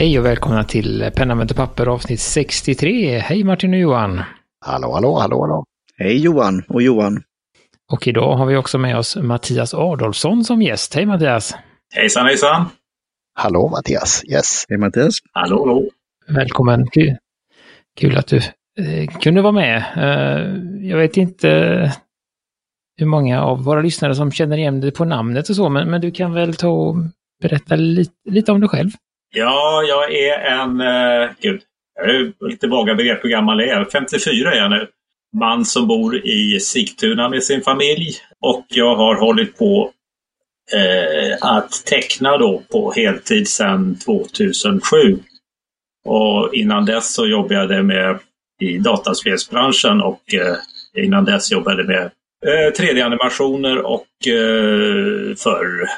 Hej och välkomna till Penna med papper avsnitt 63. Hej Martin och Johan! Hallå, hallå, hallå, hallå! Hej Johan och Johan! Och idag har vi också med oss Mattias Adolfsson som gäst. Hej Mattias! Hejsan hejsan! Hallå Mattias, yes! Hej Mattias! Hallå, hallå! Välkommen! Kul, Kul att du eh, kunde vara med. Eh, jag vet inte hur många av våra lyssnare som känner igen dig på namnet och så, men, men du kan väl ta och berätta lite, lite om dig själv? Ja, jag är en... Eh, gud, jag är lite vaga begrepp hur gammal jag är. 54 är jag nu. Man som bor i Sigtuna med sin familj. Och jag har hållit på eh, att teckna då på heltid sedan 2007. Och innan dess så jobbade jag med i dataspelsbranschen och eh, innan dess jobbade jag med eh, 3D-animationer och eh, för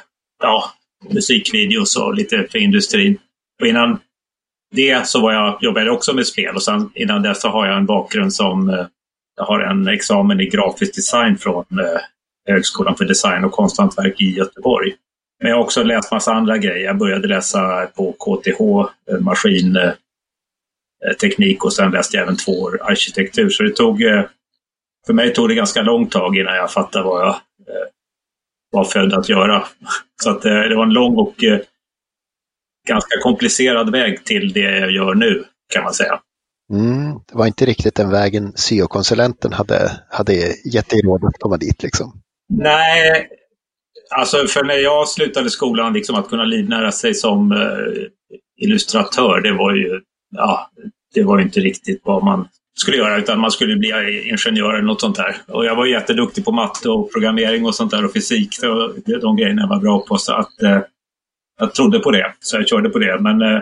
ja, musikvideos och lite för industrin. Och innan det så var jag, jobbade jag också med spel och sen innan dess så har jag en bakgrund som eh, jag har en examen i grafisk design från eh, Högskolan för design och konsthantverk i Göteborg. Men jag har också läst massa andra grejer. Jag började läsa på KTH, eh, maskinteknik och sen läste jag även två år arkitektur. Så det tog, för mig tog det ganska långt tag innan jag fattade vad jag var född att göra. Så att eh, det var en lång och eh, ganska komplicerad väg till det jag gör nu, kan man säga. Mm, det var inte riktigt den vägen syokonsulenten hade, hade gett dig råd att komma dit liksom. Nej, alltså för när jag slutade skolan, liksom att kunna livnära sig som eh, illustratör, det var ju, ja, det var inte riktigt vad man skulle göra utan man skulle bli ingenjör eller något sånt där. Och jag var jätteduktig på matte och programmering och sånt där och fysik. Och de grejerna jag var bra på. Så att eh, jag trodde på det, så jag körde på det. Men eh,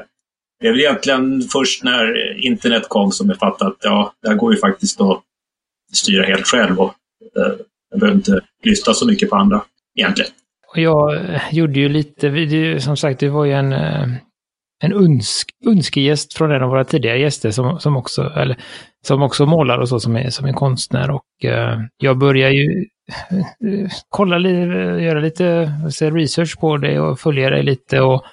det är väl egentligen först när internet kom som jag fattade att ja, det här går ju faktiskt att styra helt själv. Och, eh, jag behöver inte lyssna så mycket på andra egentligen. Och jag eh, gjorde ju lite, som sagt, det var ju en eh, en önsk, önskegäst från en av våra tidigare gäster som, som, också, eller, som också målar och så som är, som är konstnär. Och eh, jag börjar ju eh, kolla, göra lite research på det och följa dig lite och,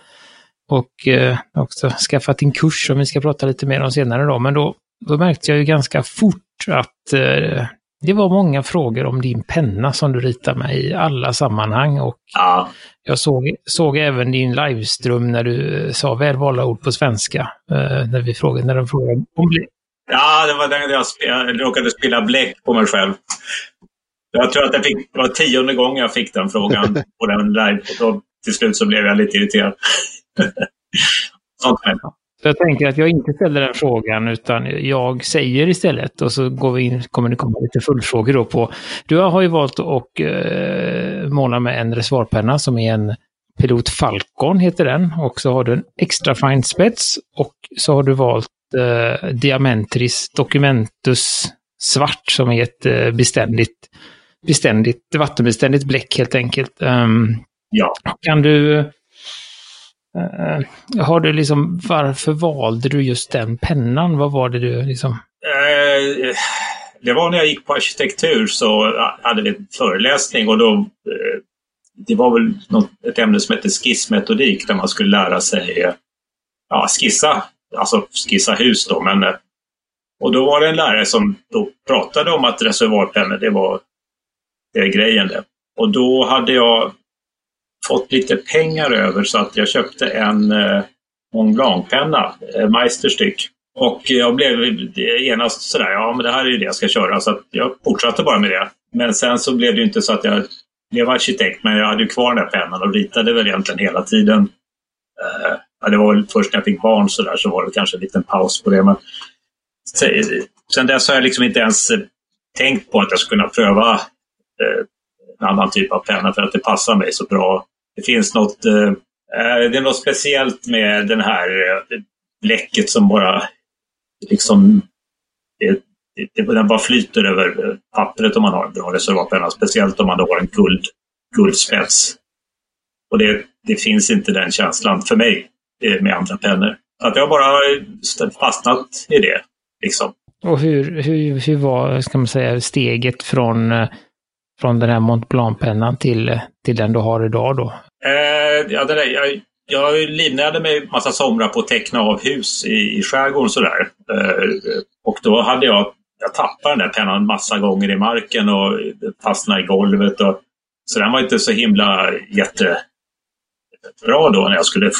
och eh, också skaffat en kurs som vi ska prata lite mer om senare då. Men då, då märkte jag ju ganska fort att eh, det var många frågor om din penna som du ritar med i alla sammanhang och ja. jag såg, såg även din livestream när du eh, sa välvalda ord på svenska. Eh, när vi frågade, när de frågade om bläck. Ja, det var den jag, jag råkade spela bläck på mig själv. Jag tror att jag fick, det var tionde gången jag fick den frågan på den live. Och då, till slut så blev jag lite irriterad. Sånt så jag tänker att jag inte ställer den frågan utan jag säger istället och så går vi in, kommer det komma lite fullfrågor då på. Du har ju valt att eh, måla med en reservoarpenna som är en Pilot Falcon heter den och så har du en extra fine spets och så har du valt eh, Diamantris Documentus svart som är ett eh, beständigt, beständigt, vattenbeständigt bläck helt enkelt. Um, ja. Kan du Uh, har du liksom, varför valde du just den pennan? Vad var det du liksom? Uh, det var när jag gick på arkitektur så hade vi en föreläsning och då uh, det var väl något, ett ämne som hette skissmetodik där man skulle lära sig ja, skissa, alltså skissa hus då. Men, och då var det en lärare som då pratade om att reservoarpennor, det var, det grejen det. Och då hade jag fått lite pengar över så att jag köpte en eh, Montblanc-penna, eh, Meisterstyck. Och jag blev genast sådär, ja men det här är ju det jag ska köra. Så jag fortsatte bara med det. Men sen så blev det inte så att jag blev arkitekt, men jag hade ju kvar den där pennan och ritade väl egentligen hela tiden. Eh, ja, det var väl först när jag fick barn så där så var det kanske en liten paus på det. Men sen dess har jag liksom inte ens eh, tänkt på att jag skulle kunna pröva eh, en annan typ av penna för att det passar mig så bra det finns något, eh, eh, det är något speciellt med den här eh, bläcket som bara liksom det, det, den bara flyter över eh, pappret om man har en bra reservatpenna. Speciellt om man har en guld, guldspets. Och det, det finns inte den känslan för mig med andra pennor. Att jag bara fastnat i det. Liksom. Och hur, hur, hur var, ska man säga, steget från, från den här Mont Blanc-pennan till, till den du har idag då? Eh, ja, det där, jag jag livnärde mig massa somrar på att teckna av hus i, i skärgården sådär. Eh, och då hade jag, jag tappade den där pennan massa gånger i marken och fastnade i golvet. Och, så den var inte så himla jättebra då när jag skulle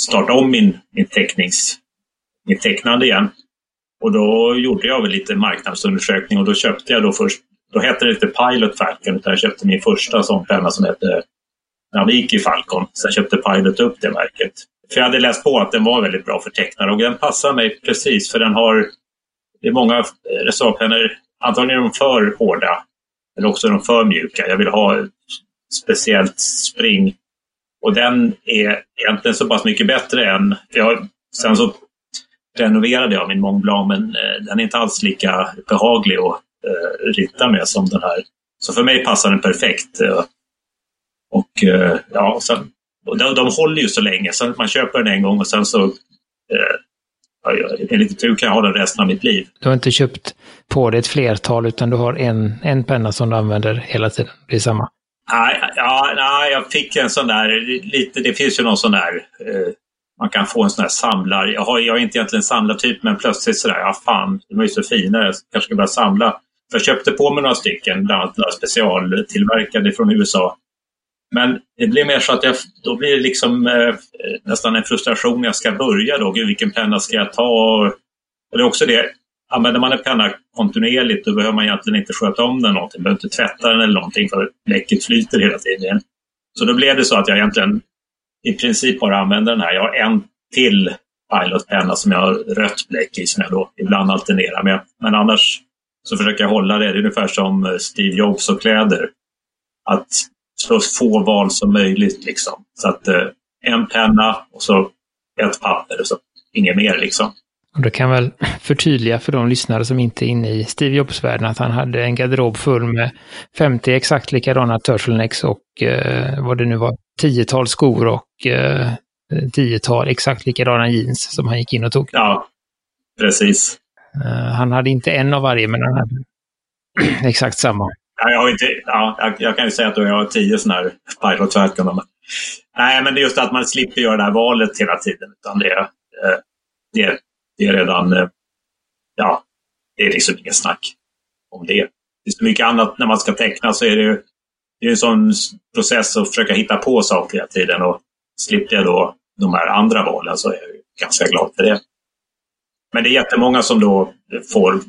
starta om min, min, tecknings, min tecknande igen. Och då gjorde jag väl lite marknadsundersökning och då köpte jag då först, då hette det inte Pilot Falcon utan jag köpte min första sån penna som hette Naviki Falcon. Sen köpte Pilot upp det märket. För jag hade läst på att den var väldigt bra för tecknare och den passar mig precis för den har, det är många eh, reservpennor, antagligen är de för hårda eller också är de för mjuka. Jag vill ha speciellt spring och den är egentligen så pass mycket bättre än... Jag, sen så renoverade jag min Mont Blanc men eh, den är inte alls lika behaglig att eh, rita med som den här. Så för mig passar den perfekt. Eh, och eh, ja, sen, och de, de håller ju så länge. Så man köper den en gång och sen så eh, lite tur kan jag ha den resten av mitt liv. Du har inte köpt på dig ett flertal utan du har en, en penna som du använder hela tiden. Det är samma. Nej, ja, nej, jag fick en sån där, lite, det finns ju någon sån där, eh, man kan få en sån där samlar. Jag, har, jag är inte egentligen samlartyp men plötsligt sådär, ja fan, de är ju så fina, jag kanske ska börja samla. För jag köpte på mig några stycken, bland annat några specialtillverkade från USA. Men det blir mer så att jag, då blir det liksom eh, nästan en frustration när jag ska börja då. Gud, vilken penna ska jag ta? Och det är också det, använder man en penna kontinuerligt då behöver man egentligen inte sköta om den någonting. Man behöver inte tvätta den eller någonting för bläcket flyter hela tiden. Så då blev det så att jag egentligen i princip bara använder den här. Jag har en till pilotpenna som jag har rött bläck i som jag då ibland alternerar med. Men annars så försöker jag hålla det. Det är ungefär som Steve Jobs och kläder. Att så få val som möjligt. Liksom. Så att eh, en penna och så ett papper och så inget mer. Liksom. Och det kan väl förtydliga för de lyssnare som inte är inne i Steve Jobs-världen att han hade en garderob full med 50 exakt likadana turtlenecks och eh, vad det nu var, tiotal skor och eh, tiotal exakt likadana jeans som han gick in och tog. Ja, precis. Uh, han hade inte en av varje, men han hade exakt samma. Jag, har inte, ja, jag, jag kan ju säga att jag har tio sådana här Pilot Nej, men det är just att man slipper göra det här valet hela tiden. Utan det, eh, det, det är redan... Eh, ja, det är liksom inget snack om det. Det är så mycket annat när man ska teckna så är det ju... det är en sån process att försöka hitta på saker hela tiden. Och slipper jag då de här andra valen så är jag ganska glad för det. Men det är jättemånga som då får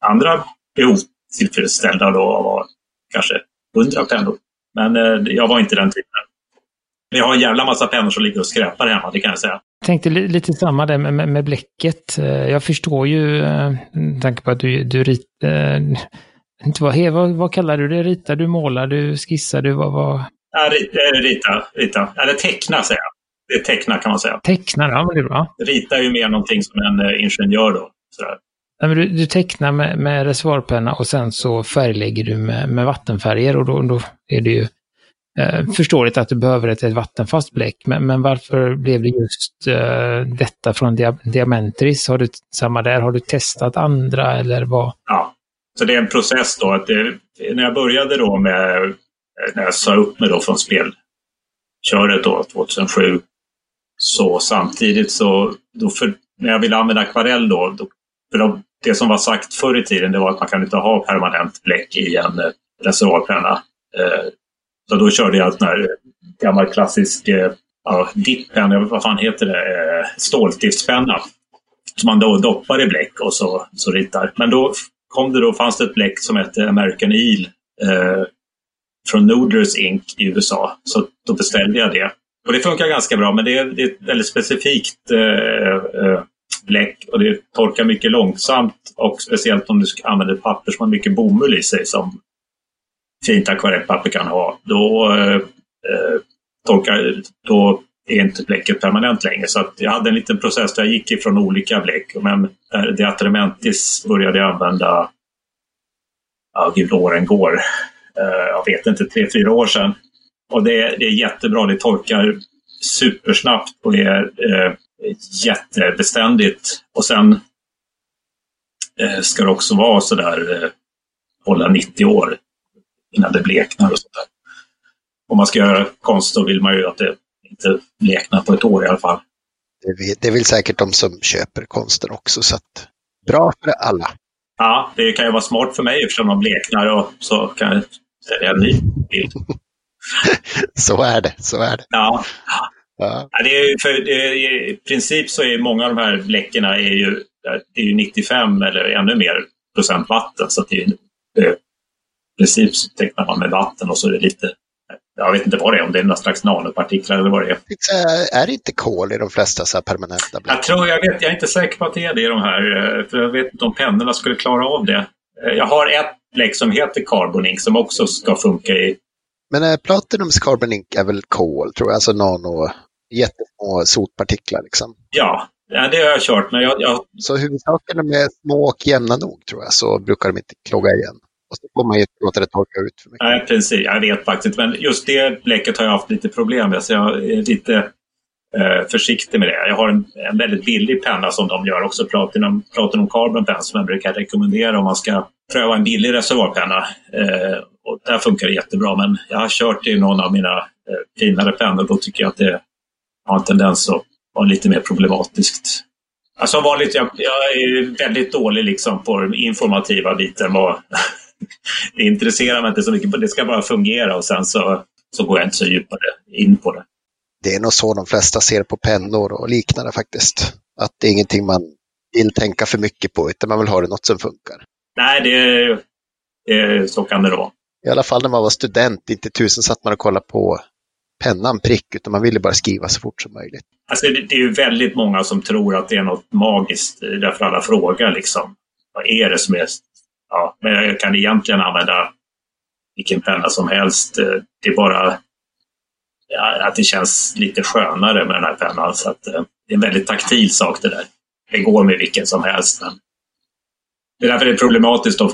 andra behov tillfredsställda då av kanske hundra pennor. Men eh, jag var inte den typen. Men jag har en jävla massa pennor som ligger och skräpar hemma, det kan jag säga. Jag tänkte lite samma där med, med, med bläcket. Eh, jag förstår ju, eh, med tanke på att du, du ritar, eh, inte vad, vad, vad kallar du det? Ritar du, målar du, skissar du? Vad, vad... Ja, rita, rita. Eller teckna säger jag. Det är teckna kan man säga. Teckna, ja men det är bra. Rita är ju mer någonting som en ingenjör då. Sådär. Nej, du, du tecknar med, med reservoarpenna och sen så färglägger du med, med vattenfärger och då, då är det ju eh, förståeligt att du behöver ett, ett vattenfast bläck. Men, men varför blev det just eh, detta från dia, Diamantris? Har du samma där? Har du testat andra eller vad? Ja, så det är en process då. Att det, när jag började då med, eh, när jag sa upp mig då från spelköret då 2007, så samtidigt så, då för, när jag ville använda akvarell då, då för de, det som var sagt förr i tiden det var att man kan inte ha permanent bläck i en eh, reservoarpenna. Eh, så då körde jag en sån här eh, gammal klassisk eh, ja, dippen, vad fan heter det, eh, stålstiftspenna. Som man då doppar i bläck och så, så ritar. Men då kom det då, fanns det ett bläck som hette American Eel eh, från Noodler's Inc i USA. Så då beställde jag det. Och det funkar ganska bra, men det är, det är ett väldigt specifikt eh, eh bläck och det torkar mycket långsamt och speciellt om du använder papper som har mycket bomull i sig som fint akvarellpapper kan ha. Då, eh, eh, torkar, då är inte bläcket permanent längre. Så att jag hade en liten process där jag gick ifrån olika bläck. Men det Atrementis började jag använda, ja gud åren går, eh, jag vet inte, tre, fyra år sedan. Och det, det är jättebra, det torkar supersnabbt och är eh, jättebeständigt. Och sen eh, ska det också vara sådär, eh, hålla 90 år innan det bleknar och sådär. Om man ska göra konst så vill man ju att det inte bleknat på ett år i alla fall. Det vill, det vill säkert de som köper konsten också, så att bra för alla. Ja, det kan ju vara smart för mig eftersom de bleknar och så kan jag sälja en ny bild. så är det, så är det. Ja. Ja. Det är, för det, I princip så är många av de här bläckerna är ju, det är ju 95 eller ännu mer procent vatten. Så det är, I princip så tecknar man med vatten och så är det lite, jag vet inte vad det är, om det är några slags nanopartiklar eller vad det är. Är det inte kol i de flesta så här permanenta bläck? Jag tror, jag vet, jag är inte säker på att det är det i de här, eh, för jag vet inte om pennorna skulle klara av det. Eh, Jag har ett bläck som heter Carbonink som också ska funka i Men äh, Platinums Carbon Ink är väl kol, tror jag, alltså nano, jättesmå sotpartiklar liksom. Ja, det har jag kört, men jag, jag, Så huvudsaken med små och jämna nog, tror jag, så brukar de inte klogga igen. Och så får man ju låta det torka ut för mycket. nej, precis, jag vet faktiskt men just det bläcket har jag haft lite problem med, så jag är lite eh, försiktig med det. Jag har en, en väldigt billig penna som de gör också, Platinum, Platinum Carbon Pen, som jag brukar rekommendera om man ska pröva en billig reservoarpenna. Eh, och där funkar det jättebra, men jag har kört i någon av mina eh, finare pennor, då tycker jag att det har en tendens att vara lite mer problematiskt. Alltså vanligt, jag, jag är väldigt dålig liksom på den informativa biten. Och det intresserar mig inte så mycket. Det ska bara fungera och sen så, så går jag inte så djupare in på det. Det är nog så de flesta ser på pennor och liknande faktiskt. Att det är ingenting man vill tänka för mycket på, utan man vill ha det något som funkar. Nej, det, det, så kan det vara. I alla fall när man var student, inte tusen satt man och kollade på pennan prick, utan man ville bara skriva så fort som möjligt. Alltså, det, det är ju väldigt många som tror att det är något magiskt, därför alla frågar liksom. Vad är det som är... Ja, men jag kan egentligen använda vilken penna som helst. Eh, det är bara ja, att det känns lite skönare med den här pennan. Så att, eh, det är en väldigt taktil sak det där. Det går med vilken som helst. Men det är därför det är problematiskt. Då,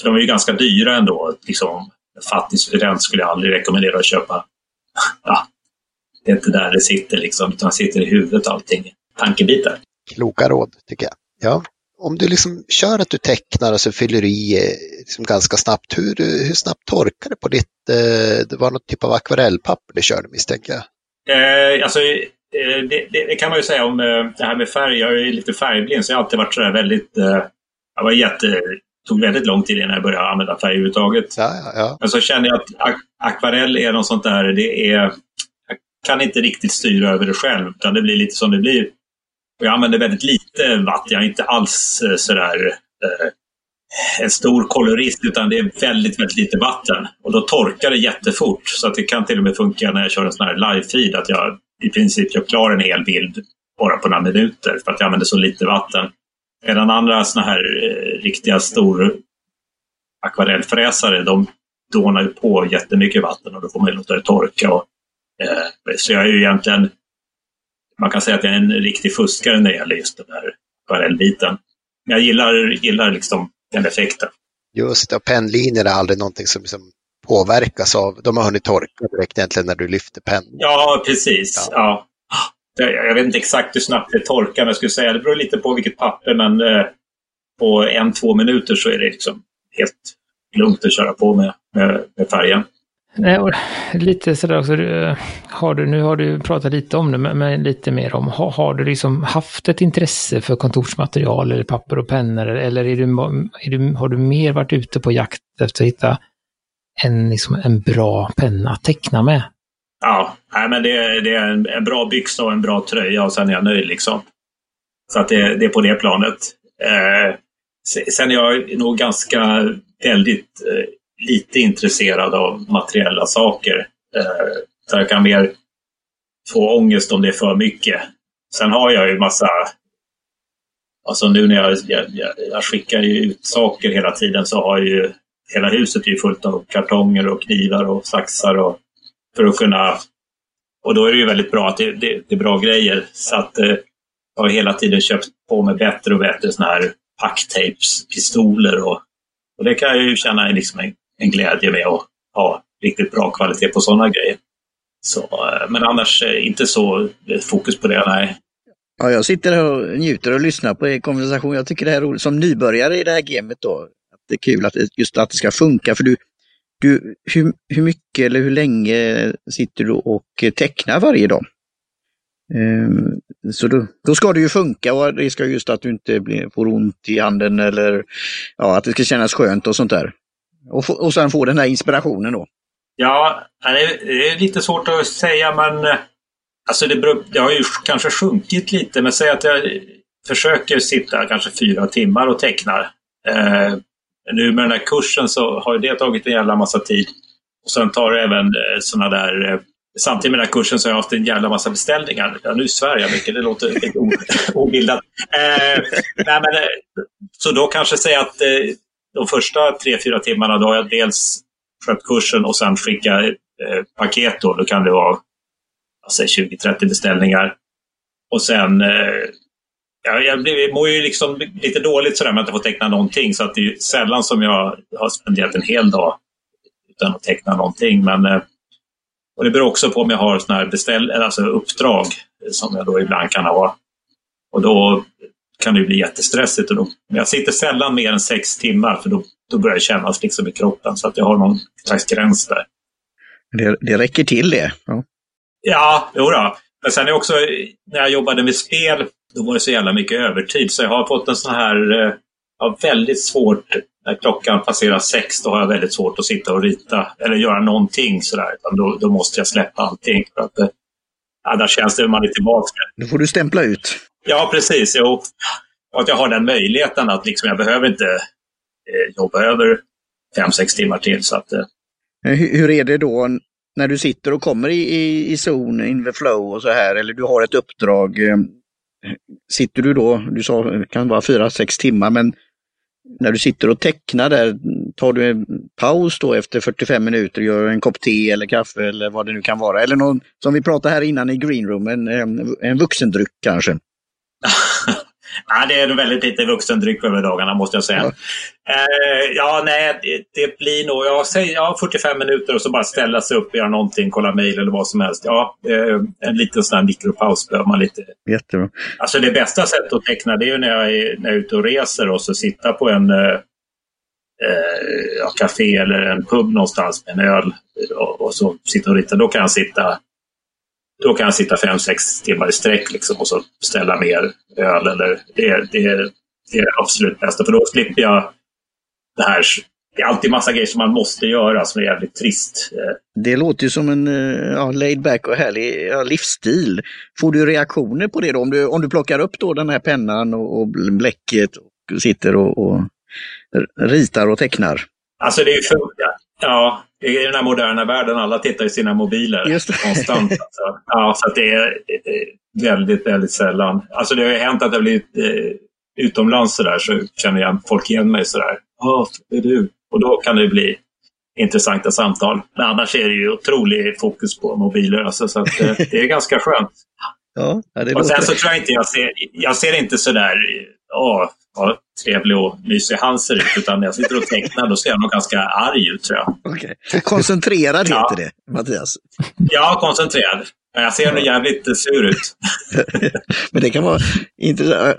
för de är ju ganska dyra ändå. Liksom, en fattig student skulle jag aldrig rekommendera att köpa. Ja, det är inte där det sitter liksom, utan det sitter i huvudet allting. Tankebitar. Kloka råd, tycker jag. Ja. Om du liksom kör att du tecknar och så fyller du i eh, liksom ganska snabbt, hur, hur snabbt torkar det på ditt, eh, det var något typ av akvarellpapper du körde misstänker jag? Eh, alltså, eh, det, det, det kan man ju säga om det här med färg. Jag är lite färgblind så jag har alltid varit sådär väldigt... Jag var jätte, tog väldigt lång tid innan jag började använda färg överhuvudtaget. Ja, ja, ja. Men så känner jag att ak akvarell är något sånt där, det är... Jag kan inte riktigt styra över det själv, utan det blir lite som det blir. Och jag använder väldigt lite vatten, jag är inte alls eh, sådär eh, en stor kolorist, utan det är väldigt, väldigt lite vatten. Och då torkar det jättefort, så att det kan till och med funka när jag kör en sån här live-feed, att jag i princip gör klar en hel bild bara på några minuter, för att jag använder så lite vatten. Medan andra såna här eh, riktiga stor akvarellfräsare, de dånar ju på jättemycket vatten och då får man ju låta det torka. Och, eh, så jag är ju egentligen, man kan säga att jag är en riktig fuskare när det gäller just den här akvarellbiten. Men jag gillar, gillar liksom den effekten. Just det, och pennlinjer är aldrig någonting som, som påverkas av, de har hunnit torka direkt egentligen när du lyfter pennan. Ja, precis. Ja. Jag jag vet inte exakt hur snabbt det torkar, men jag skulle säga det beror lite på vilket papper, men eh, på en, två minuter så är det liksom helt lugnt att köra på med, med, med färgen. Nej, och lite sådär också, eh, har du, nu har du pratat lite om det, men, men lite mer om, har, har du liksom haft ett intresse för kontorsmaterial eller papper och pennor, eller är du, är du, har du mer varit ute på jakt efter att hitta en, liksom, en bra penna att teckna med? Ja, nej, men det, det är en, en bra byxa och en bra tröja och sen är jag nöjd liksom. Så att det, det är på det planet. Eh, sen är jag nog ganska väldigt eh, lite intresserad av materiella saker. Eh, så jag kan mer få ångest om det är för mycket. Sen har jag ju massa... Alltså nu när jag, jag, jag, skickar ju ut saker hela tiden så har ju hela huset är ju fullt av kartonger och knivar och saxar och för att kunna... Och då är det ju väldigt bra att det, det, det är bra grejer. Så att eh, jag har hela tiden köpt på mig bättre och bättre sådana här packtapes-pistoler och, och det kan jag ju känna liksom en, en glädje med att ha riktigt bra kvalitet på sådana grejer. Så, eh, men annars eh, inte så eh, fokus på det, nej. Ja, jag sitter här och njuter och lyssnar på er konversation. Jag tycker det här är roligt. Som nybörjare i det här gamet då, att det är kul att det, just att det ska funka. För du, du, hur, hur mycket eller hur länge sitter du och tecknar varje dag? Ehm, så då, då ska det ju funka och det ska just att du inte blir, får ont i handen eller ja, att det ska kännas skönt och sånt där. Och, och sen få den här inspirationen då. Ja, det är lite svårt att säga men alltså det, beror, det har ju kanske sjunkit lite men säg att jag försöker sitta kanske fyra timmar och tecknar. Eh, nu med den här kursen så har det tagit en jävla massa tid. Och sen tar det även eh, sådana där eh, Samtidigt med den här kursen så har jag haft en jävla massa beställningar. Ja, nu svär jag mycket, det låter lite obildat. Eh, nej, men, eh, så då kanske säga att eh, de första tre, fyra timmarna då har jag dels skött kursen och sen skicka eh, paket. Då, då kan det vara 20-30 beställningar. Och sen eh, jag, jag, mår ju liksom lite dåligt sådär med att inte får teckna någonting. Så att det är sällan som jag har spenderat en hel dag utan att teckna någonting. Men, eh, och det beror också på om jag har såna här beställ, alltså uppdrag som jag då ibland kan ha. Och då kan det bli jättestressigt. Och då, jag sitter sällan mer än sex timmar för då, då börjar det kännas liksom i kroppen. Så att jag har någon slags gräns där. Det, det räcker till det? Ja, ja jo då. Men sen är också, när jag jobbade med spel, då var det så jävla mycket övertid. Så jag har fått en sån här, eh, jag har väldigt svårt, när klockan passerar sex, då har jag väldigt svårt att sitta och rita eller göra någonting sådär. Då, då måste jag släppa allting. För att, annars känns det man är tillbaka. Då får du stämpla ut. Ja, precis. Jo. Att jag har den möjligheten att liksom, jag behöver inte eh, jobba över fem, sex timmar till. Så att, eh. hur, hur är det då när du sitter och kommer i, i, i zon, in the flow och så här, eller du har ett uppdrag. Sitter du då, du sa det kan vara fyra, sex timmar, men när du sitter och tecknar där, tar du en paus då efter 45 minuter, gör en kopp te eller kaffe eller vad det nu kan vara. Eller någon, som vi pratade här innan i greenroom, en, en vuxendryck kanske. Ja, det är väldigt lite vuxendryck över dagarna måste jag säga. Ja, eh, ja nej, det, det, blir nog, jag säger ja, 45 minuter och så bara ställa sig upp, göra någonting, kolla mejl eller vad som helst. Ja, eh, en liten sån här mikropaus behöver man lite. Jättebra. Alltså det bästa sättet att teckna det är ju när jag är, när jag är ute och reser och så sitta på en eh, ja, café eller en pub någonstans med en öl och, och så sitta och rita. Då kan jag sitta då kan jag sitta fem, sex timmar i sträck liksom, och så beställa mer öl. Eller det, det, det är det absolut bästa, för då slipper jag det här det är alltid massa grejer som man måste göra som är jävligt trist. Det låter ju som en eh, ja, laid back och härlig ja, livsstil. Får du reaktioner på det då? Om du, om du plockar upp då den här pennan och, och bläcket och sitter och, och ritar och tecknar? Alltså det är för, ja, i den här moderna världen, alla tittar i sina mobiler konstant. Alltså. Ja, så det är väldigt, väldigt sällan. Alltså det har ju hänt att det har blivit eh, utomlands så där, så känner jag folk igen mig sådär. Ja, det är du. Och då kan det bli intressanta samtal. Men annars är det ju otrolig fokus på mobiler, alltså, så att, eh, det är ganska skönt. Ja, det och sen så tror jag inte jag ser, jag ser inte sådär, åh, vad trevlig och mysig han ser ut. Utan när jag sitter och tecknar då ser jag nog ganska arg ut tror jag. Okay. Koncentrerad heter ja. det, Mattias. Ja, koncentrerad. Jag ser nog jävligt sur ut. Men det kan vara intressant.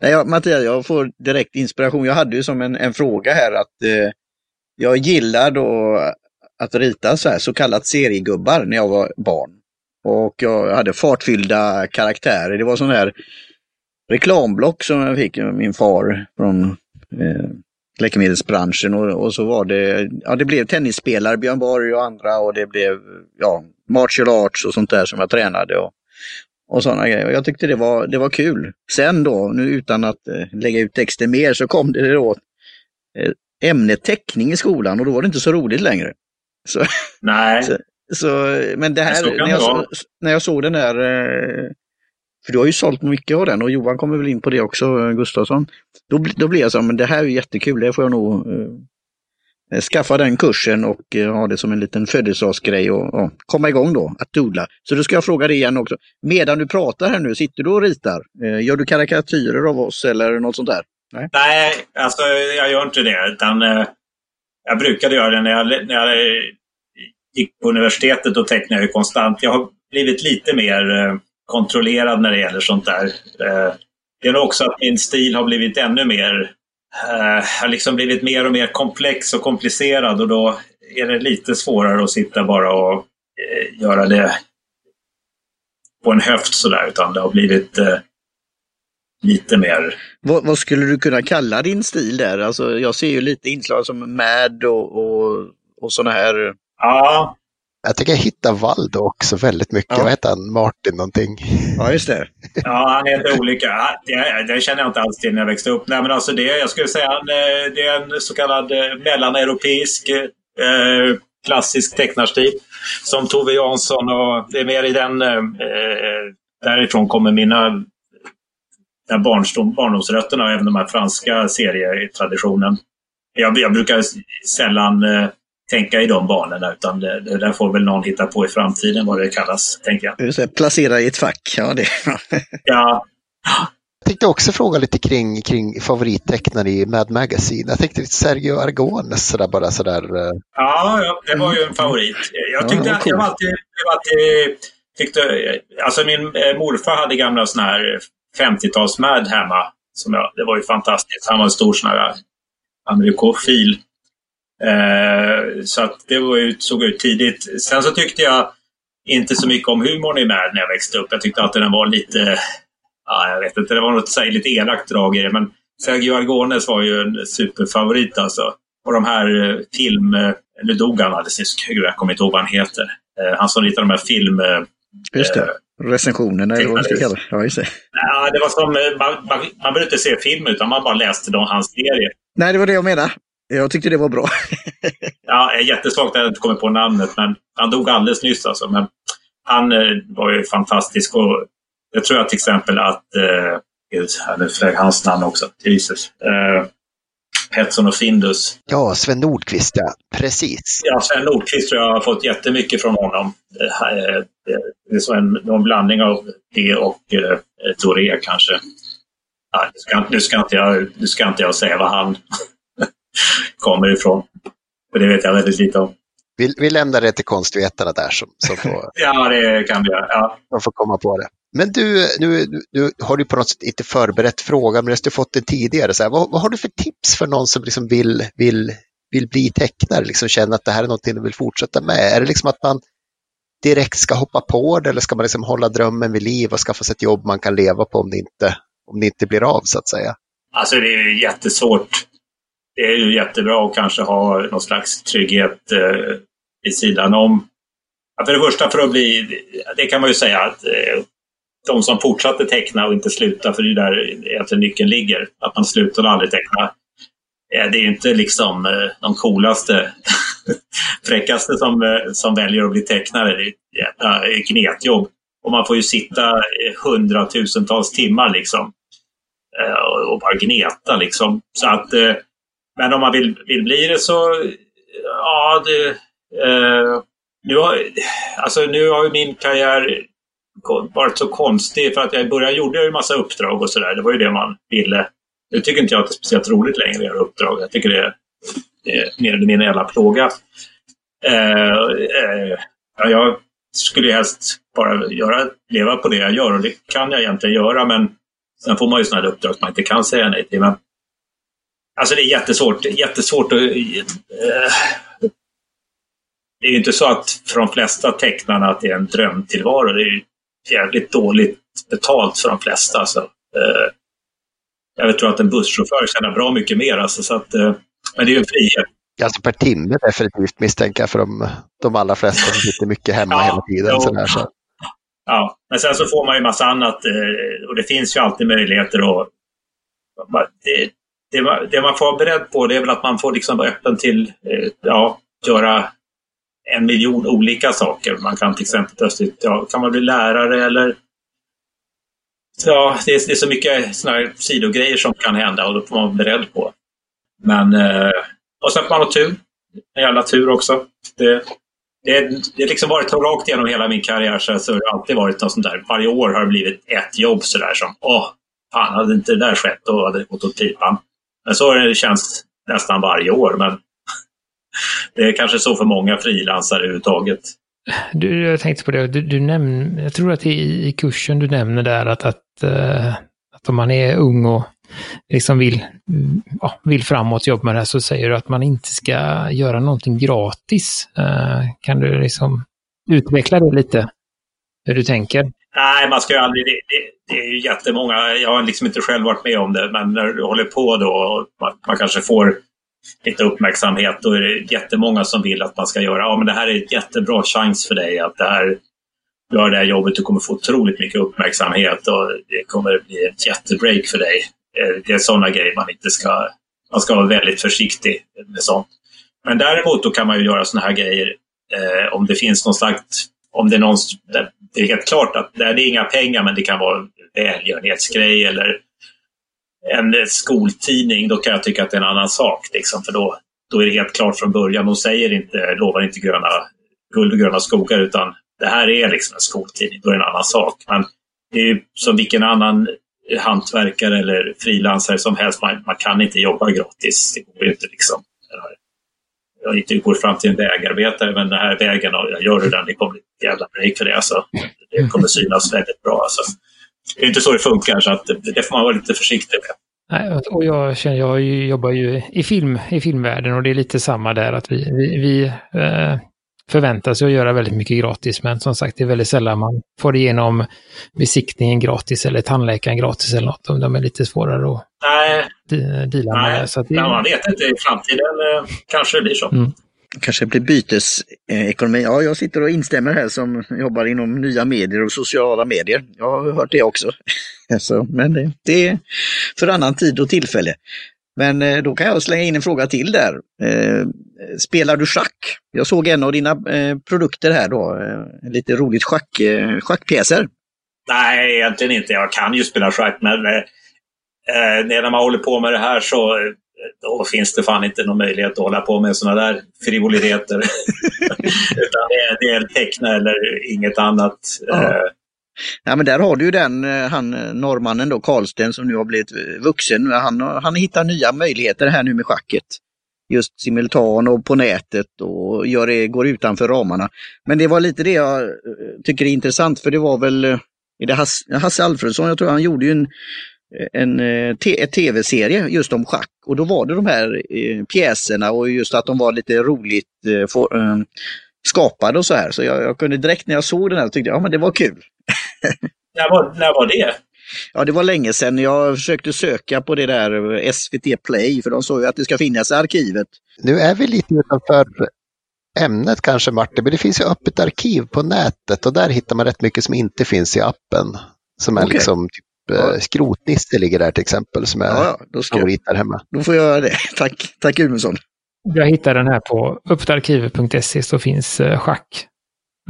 Nej, jag, Mattias, jag får direkt inspiration. Jag hade ju som en, en fråga här att eh, jag gillar då att rita så här så kallat seriegubbar när jag var barn. Och jag hade fartfyllda karaktärer. Det var sån här reklamblock som jag fick av min far från eh, läkemedelsbranschen och, och, så var det, ja det blev tennisspelare, Björn Borg och andra och det blev ja, martial arts och sånt där som jag tränade och, och sådana grejer. Jag tyckte det var, det var kul. Sen då, nu utan att eh, lägga ut texten mer, så kom det då eh, ämnet teckning i skolan och då var det inte så roligt längre. Så, Nej. så, så men det här, när jag, så, när jag såg den där eh, för du har ju sålt mycket av den och Johan kommer väl in på det också, eh, Gustafsson. Då, då blir jag så men det här är jättekul, det får jag nog eh, eh, skaffa den kursen och eh, ha det som en liten födelsedagsgrej och, och komma igång då, att doodla. Så då ska jag fråga dig igen också. Medan du pratar här nu, sitter du och ritar? Eh, gör du karikatyrer av oss eller något sånt där? Nej, Nej alltså jag gör inte det. Utan, eh, jag brukade göra det när jag, när jag gick på universitetet och tecknade jag konstant. Jag har blivit lite mer eh, kontrollerad när det gäller sånt där. Eh, det är också att min stil har blivit ännu mer, eh, har liksom blivit mer och mer komplex och komplicerad och då är det lite svårare att sitta bara och eh, göra det på en höft sådär, utan det har blivit lite mer... Vad, vad, skulle du kunna kalla din stil där? Alltså, jag ser ju lite inslag som Mad och, och, och sådana här. Ja. Jag tycker jag hittar Valdo också väldigt mycket. Ja. Vad heter han? Martin någonting? Ja, just det. ja, han heter olika. Det, det känner jag inte alls till när jag växte upp. Nej, men alltså det, jag skulle säga eh, det är en så kallad eh, mellaneuropeisk eh, klassisk tecknarstil. Som Tove Jansson och det är mer i den... Eh, därifrån kommer mina den barnstom, barndomsrötterna och även de här franska serietraditionen. Jag, jag brukar sällan eh, tänka i de banorna utan det, det, där får väl någon hitta på i framtiden vad det kallas, tänker jag. Placera i ett fack, ja det Ja. Jag tänkte också fråga lite kring, kring favorittecknare i Mad Magazine. Jag tänkte lite Sergio Argones sådär bara sådär. Eh. Ja, ja, det var ju en favorit. Jag tyckte ja, cool. jag alltid, jag alltid tyckte, alltså min eh, morfar hade gamla sådana här 50-tals-Mad hemma. Som jag, det var ju fantastiskt. Han var en stor sån här amerikofil. Eh, så att det var ju, såg ut tidigt. Sen så tyckte jag inte så mycket om humorn i Mad när jag växte upp. Jag tyckte alltid den var lite, ja, jag vet inte, det var något så här, lite elakt drag i det. Men Sergio Argones var ju en superfavorit alltså. Och de här eh, film... Eh, nu dog han alldeles nyss, jag kommer inte ihåg vad han heter. Eh, han som ritade de här film... Just det recensionerna eller vad man ska kalla det. Ja, just det. Ja, det var som, eh, man, man, man behövde inte se film utan man bara läste då hans serie. Nej, det var det jag menade. Jag tyckte det var bra. ja, jättesvagt att jag inte kommer på namnet, men han dog alldeles nyss alltså. Men han eh, var ju fantastisk och jag tror jag till exempel att, eh, gud, nu flög hans namn också, Jesus. Eh, Petson och Findus. Ja, Sven Nordqvist, ja. Precis. Ja, Sven Nordqvist tror jag har fått jättemycket från honom. Eh, det är så en, någon blandning av det och eh, Toré kanske. Ja, nu, ska, nu, ska inte jag, nu ska inte jag säga var han kommer ifrån. För det vet jag väldigt lite om. Vi, vi lämnar det till konstvetarna där som, som får... ja, det kan vi göra. Ja. De får komma på det. Men du, nu, nu har du på något sätt inte förberett frågan, men du har fått den tidigare. Så här, vad, vad, har du för tips för någon som liksom vill, vill, vill bli tecknare, liksom känna att det här är någonting de vill fortsätta med? Är det liksom att man direkt ska hoppa på det eller ska man liksom hålla drömmen vid liv och skaffa sig ett jobb man kan leva på om det inte, om det inte blir av så att säga? Alltså det är jättesvårt. Det är ju jättebra att kanske ha någon slags trygghet eh, vid sidan om. Ja, för det första för att bli, det kan man ju säga att eh, de som fortsatte teckna och inte slutade, för det är där egentligen nyckeln ligger, att man slutar aldrig teckna. Eh, det är inte liksom eh, de coolaste, fräckaste som, eh, som väljer att bli tecknare. Det är ett jävla gnetjobb. Och man får ju sitta eh, hundratusentals timmar liksom eh, och bara gneta liksom. Så att, eh, men om man vill, vill bli det så, ja, det, eh, nu, har, alltså nu har ju min karriär varit så konstig för att jag i början gjorde jag en massa uppdrag och sådär. Det var ju det man ville. Nu tycker inte jag att det är speciellt roligt längre att göra uppdrag. Jag tycker det är, det är mer eller mindre en jävla plåga. Eh, eh, jag skulle helst bara göra, leva på det jag gör och det kan jag egentligen göra men sen får man ju sådana uppdrag som man inte kan säga nej till. Men, alltså det är jättesvårt, jättesvårt att... Eh, det är ju inte så att för de flesta tecknarna att det är en drömtillvaro. Det är ju jävligt dåligt betalt för de flesta. Alltså. Eh, jag tror att en busschaufför tjänar bra mycket mer. Alltså, så att, eh, men det är ju en frihet. Alltså per timme definitivt misstänker jag för de, de allra flesta som sitter mycket hemma ja, hela tiden. Sådär, så. Ja, men sen så får man ju massa annat eh, och det finns ju alltid möjligheter att det, det, det, man får vara beredd på det är väl att man får liksom vara öppen till eh, ja, göra en miljon olika saker. Man kan till exempel plötsligt, ja, kan man bli lärare eller Ja, det är, det är så mycket såna här sidogrejer som kan hända och då får man vara beredd på. Men, eh, och sen får man ha tur. En jävla tur också. Det, det, det har liksom varit så rakt igenom hela min karriär så, så det har alltid varit något sånt där. Varje år har det blivit ett jobb sådär som, åh, fan hade inte det där skett då hade det gått åt pipan. Men så har det känts nästan varje år. Men det är kanske så för många frilansare överhuvudtaget. Du, jag tänkte på det, du, du nämn, jag tror att i, i kursen du nämner där att, att, eh, att om man är ung och liksom vill, ja, vill framåt jobba med det här så säger du att man inte ska göra någonting gratis. Eh, kan du liksom utveckla det lite? Hur du tänker? Nej, man ska ju aldrig... Det, det, det är ju jättemånga, jag har liksom inte själv varit med om det, men när du håller på då och man, man kanske får lite uppmärksamhet, då är det jättemånga som vill att man ska göra, ja men det här är en jättebra chans för dig att det här, gör det här jobbet, du kommer få otroligt mycket uppmärksamhet och det kommer bli ett jättebreak för dig. Eh, det är sådana grejer man inte ska, man ska vara väldigt försiktig med sånt. Men däremot då kan man ju göra sådana här grejer eh, om det finns någon slags, om det är någon, det är helt klart att det är inga pengar men det kan vara välgörenhetsgrej eller en skoltidning, då kan jag tycka att det är en annan sak. Liksom, för då, då är det helt klart från början. De säger inte, lovar inte gröna, guld och gröna skogar utan det här är liksom en skoltidning, då är det en annan sak. Men det är som vilken annan hantverkare eller frilansare som helst, man, man kan inte jobba gratis. Det går inte liksom. Jag gick, går fram till en vägarbetare, men den här vägen, jag gör du den, det kommer bli ett jävla break för det. Alltså. Det kommer synas väldigt bra. Alltså. Det är inte så det funkar, så att det får man vara lite försiktig med. Nej, och jag, känner, jag jobbar ju i, film, i filmvärlden och det är lite samma där att vi, vi, vi eh, förväntar sig att göra väldigt mycket gratis men som sagt det är väldigt sällan man får igenom besiktningen gratis eller tandläkaren gratis eller något. De är lite svårare att Nej. deala med. Nej. Så det... Nej, man vet inte, i framtiden eh, kanske det blir så. Mm kanske blir bytesekonomi. Ja, jag sitter och instämmer här som jobbar inom nya medier och sociala medier. Jag har hört det också. Så, men det, det är för annan tid och tillfälle. Men eh, då kan jag slänga in en fråga till där. Eh, spelar du schack? Jag såg en av dina eh, produkter här då, lite roligt schack, schackpjäser. Nej, egentligen inte. Jag kan ju spela schack, men när man håller på med det här så då finns det fan inte någon möjlighet att hålla på med sådana där frivoliteter. Utan det är, det är teckna eller inget annat. Ja. Ja, men där har du ju den, eh, han eh, norrmannen då, Karlsten, som nu har blivit eh, vuxen. Han, han hittar nya möjligheter här nu med schacket. Just simultan och på nätet och gör det, går utanför ramarna. Men det var lite det jag tycker är intressant, för det var väl, är det Hasse, Hasse Alfredsson, jag tror han gjorde ju en en tv-serie just om schack och då var det de här eh, pjäserna och just att de var lite roligt eh, for, eh, skapade och så här. Så jag, jag, kunde direkt när jag såg den här tyckte jag, ja men det var kul när, var, när var det? Ja, det var länge sedan. Jag försökte söka på det där SVT Play, för de såg ju att det ska finnas i arkivet. Nu är vi lite utanför ämnet kanske Martin, men det finns ju öppet arkiv på nätet och där hittar man rätt mycket som inte finns i appen. Som är okay. liksom typ Ja. Eh, skrotnisse ligger där till exempel som är ja, då ska favorit där hemma. Då får jag göra det. Tack, tack Gudmundsson. Jag hittar den här på öppetarkivet.se så finns eh, schack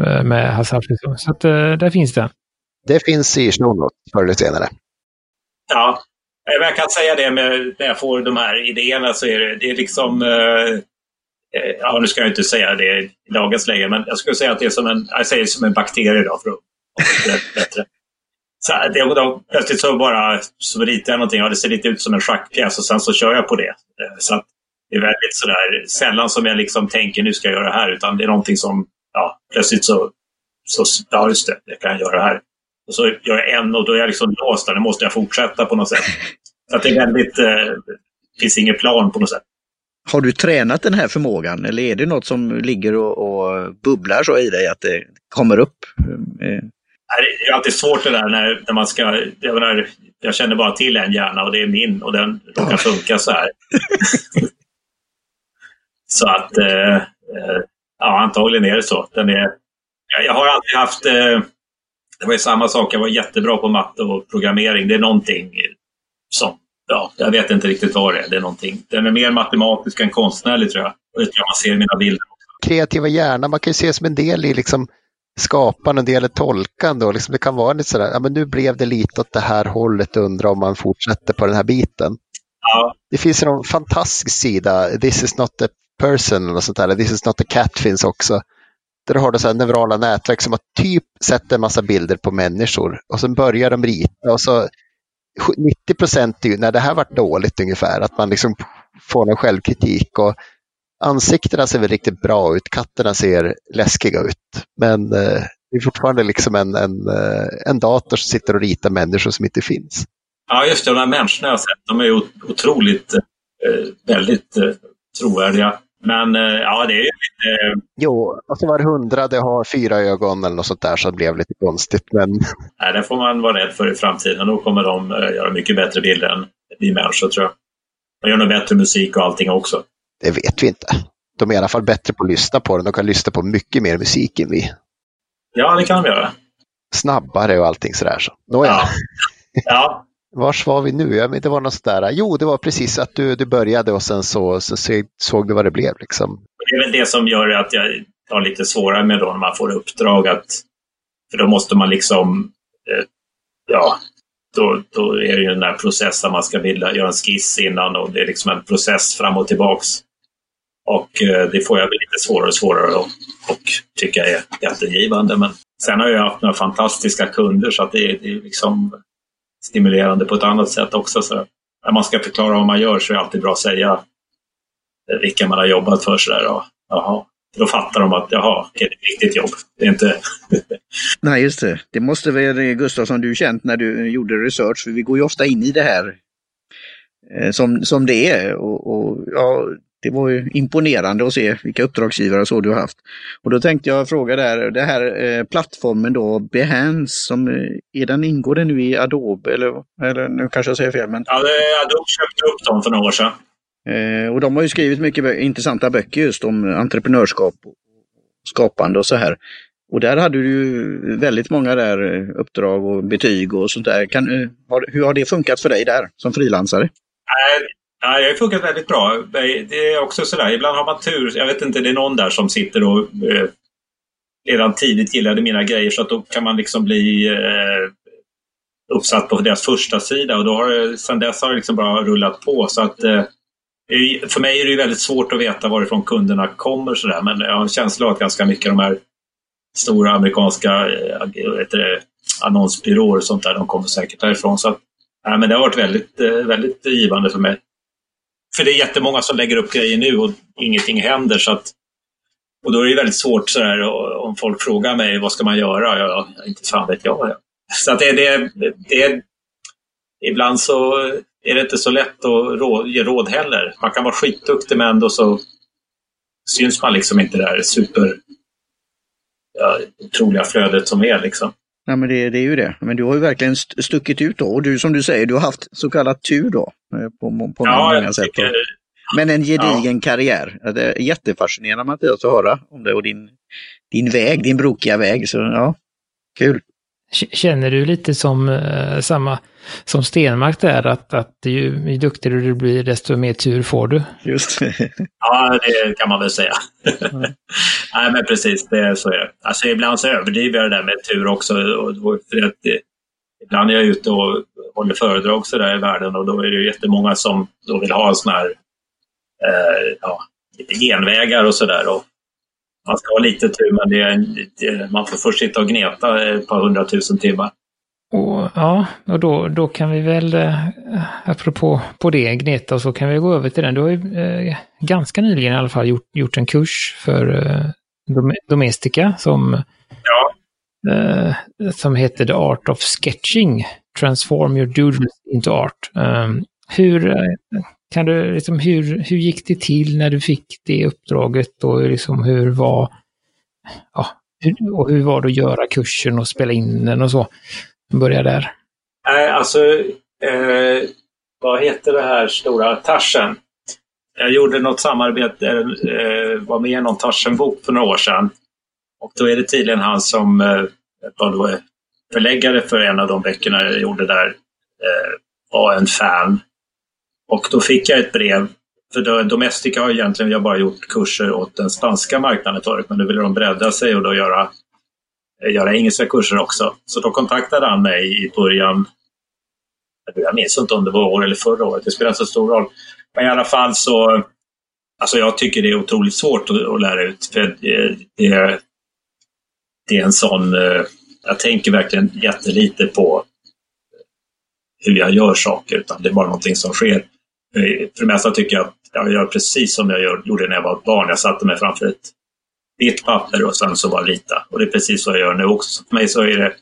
eh, med Hasse Alfredsson. Så att, där finns den. Det finns i show notes förr eller senare. Ja, jag kan säga det med, när jag får de här idéerna så är det, det är liksom eh, eh, Ja, nu ska jag inte säga det i dagens läge, men jag skulle säga att det är som en, jag säger som en bakterie då, för att bättre. Så det, då, plötsligt så bara så ritar jag någonting, ja, det ser lite ut som en schackpjäs och sen så kör jag på det. Eh, så så det är väldigt sådär sällan som jag liksom tänker nu ska jag göra det här utan det är någonting som, ja, plötsligt så, så ja just det, jag kan göra det här. Och så gör jag en och då är jag liksom låst där, nu måste jag fortsätta på något sätt. Så att det är väldigt, eh, finns ingen plan på något sätt. Har du tränat den här förmågan eller är det något som ligger och, och bubblar så i dig att det kommer upp? Eh, det är alltid svårt det där när, när man ska... Jag, menar, jag känner bara till en hjärna och det är min och den råkar funka så här. så att, eh, eh, ja antagligen är det så. Den är, jag, har alltid haft... Eh, det var ju samma sak, jag var jättebra på matte och programmering. Det är någonting som... Ja, jag vet inte riktigt vad det är. Det är någonting. Den är mer matematisk än konstnärlig tror jag. Och det tror jag man ser i mina bilder. Kreativa hjärnan, man kan ju se som en del i liksom skapande och det gäller tolkande. Och liksom det kan vara lite sådär, ja men nu blev det lite åt det här hållet, undrar om man fortsätter på den här biten. Ja. Det finns en fantastisk sida, This is not a person, eller sånt där, This is not a cat finns också. Där har du så neurala nätverk som har typ sett en massa bilder på människor och sen börjar de rita och så 90 procent är ju när det här varit dåligt ungefär, att man liksom får någon självkritik. Och ansiktena ser väl riktigt bra ut, katterna ser läskiga ut. Men eh, det är fortfarande liksom en, en, eh, en dator som sitter och ritar människor som inte finns. Ja, just det. De här människorna jag har sett, de är ju otroligt, eh, väldigt eh, trovärdiga. Men eh, ja, det är ju lite... Jo, och så var hundrade har fyra ögon eller något sånt där så det blev lite konstigt. Men... Nej, det får man vara rädd för i framtiden. Då kommer de eh, göra mycket bättre bilder än vi människor tror jag. De gör nog bättre musik och allting också. Det vet vi inte. De är i alla fall bättre på att lyssna på den. De kan lyssna på mycket mer musik än vi. Ja, det kan de göra. Snabbare och allting sådär. Så. Nåja. Ja. ja. Vars var vi nu? Jag det var något där. Jo, det var precis att du, du började och sen så, så såg du vad det blev. Liksom. Det är väl det som gör att jag har lite svårare med då när man får uppdrag. Att, för då måste man liksom, eh, ja, då, då är det ju den där processen man ska bilda, göra en skiss innan och det är liksom en process fram och tillbaks. Och eh, det får jag väl lite svårare och svårare och, tycker tycka är jättegivande. Men sen har jag haft några fantastiska kunder så att det, är, det är liksom stimulerande på ett annat sätt också. Så när man ska förklara vad man gör så är det alltid bra att säga eh, vilka man har jobbat för. Så där, och, jaha. Då fattar de att jaha, det är ett viktigt jobb. Det är inte... Nej, just det. Det måste väl eh, Gustafsson du känt när du eh, gjorde research, för vi går ju ofta in i det här som, som det är. Och, och ja, det var ju imponerande att se vilka uppdragsgivare så du har haft. Och då tänkte jag fråga där, det här eh, plattformen då, Behance, som, eh, är den, ingår den nu i Adobe eller, eller nu kanske jag säger fel? Men... Ja, Adobe köpte upp dem för några år sedan. Eh, och de har ju skrivit mycket intressanta böcker just om entreprenörskap och skapande och så här. Och där hade du ju väldigt många där eh, uppdrag och betyg och sånt där. Kan, eh, har, hur har det funkat för dig där som frilansare? Ja, det har funkat väldigt bra. Det är också sådär, ibland har man tur. Jag vet inte, det är någon där som sitter och eh, redan tidigt gillade mina grejer så att då kan man liksom bli eh, uppsatt på deras första sida och då har det, sen dess har det liksom bara rullat på. Så att, eh, för mig är det väldigt svårt att veta varifrån kunderna kommer sådär men jag har en känsla av att ganska mycket av de här stora amerikanska eh, det, annonsbyråer och sånt där, de kommer säkert därifrån. Så att, ja, men det har varit väldigt, eh, väldigt givande för mig. För det är jättemånga som lägger upp grejer nu och ingenting händer. Så att, och då är det väldigt svårt så om folk frågar mig vad ska man göra? Ja, inte fan vet jag. Så att det, det, det, ibland så är det inte så lätt att råd, ge råd heller. Man kan vara skitduktig men ändå så syns man liksom inte det här super ja, otroliga flödet som är. Liksom. Ja, men det, det, är ju det. Men du har ju verkligen stuckit ut då. Och du som du säger, du har haft så kallad tur då. Eh, på, på ja, många sätt. Tycker, men en gedigen ja. karriär. Det är jättefascinerande Mattias att höra om det och din, din väg, din brokiga väg. Så ja, kul. Känner du lite som uh, samma som Stenmark där, att, att ju, ju duktigare du blir desto mer tur får du? Just Ja, det kan man väl säga. Mm. Nej, men precis, det, så är det. Alltså, ibland så överdriver jag det där med tur också. Och, och för att, det, ibland är jag ute och håller föredrag så där i världen och då är det jättemånga som då vill ha en sån här eh, ja, genvägar och sådär. Man ska ha lite tur men det, det, man får först sitta och gneta ett par hundratusen timmar. Och, ja, och då, då kan vi väl, eh, apropå på det, gneta, och så kan vi gå över till den. Du har ju eh, ganska nyligen i alla fall gjort, gjort en kurs för eh, Domestika som, ja. eh, som heter The Art of Sketching. Transform your doodles into art. Um, hur, eh, kan du, liksom, hur, hur gick det till när du fick det uppdraget och liksom, hur var, ja, hur, och hur var det att göra kursen och spela in den och så? Börja där. Nej, alltså, eh, vad heter det här stora Tarsen? Jag gjorde något samarbete, eh, var med i någon Tarsen-bok för några år sedan. Och då är det tydligen han som eh, var då förläggare för en av de böckerna jag gjorde där, eh, var en fan. Och då fick jag ett brev. För Domestika har egentligen jag bara gjort kurser åt den spanska marknaden förut, men nu ville de bredda sig och då göra göra engelska kurser också. Så då kontaktade han mig i början, jag minns inte om det var år eller förra året, det spelar inte så stor roll. Men i alla fall så, alltså jag tycker det är otroligt svårt att, att lära ut. För det, det, det är en sån, eh, jag tänker verkligen jättelite på hur jag gör saker, utan det är bara någonting som sker. Eh, för det mesta tycker jag att jag gör precis som jag gjorde när jag var barn. Jag satte mig framför ett vitt papper och sen så bara rita. Och det är precis så jag gör nu också. Så för mig så är det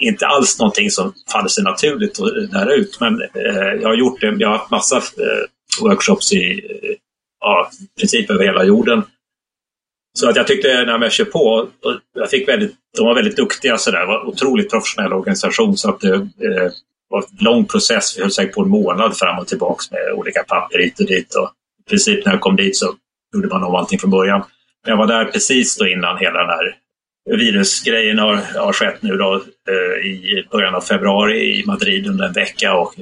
inte alls någonting som faller sig naturligt att lära ut. Men eh, jag har gjort det. Jag har haft massa eh, workshops i eh, ja, princip över hela jorden. Så att jag tyckte när jag kör på, jag fick väldigt, de var väldigt duktiga sådär, det var otroligt professionell organisation så att eh, eh var en lång process, vi höll säkert på en månad fram och tillbaks med olika papper hit och dit. Och I princip när jag kom dit så gjorde man om allting från början. Men jag var där precis då innan hela den här virusgrejen har, har skett nu då eh, i början av februari i Madrid under en vecka och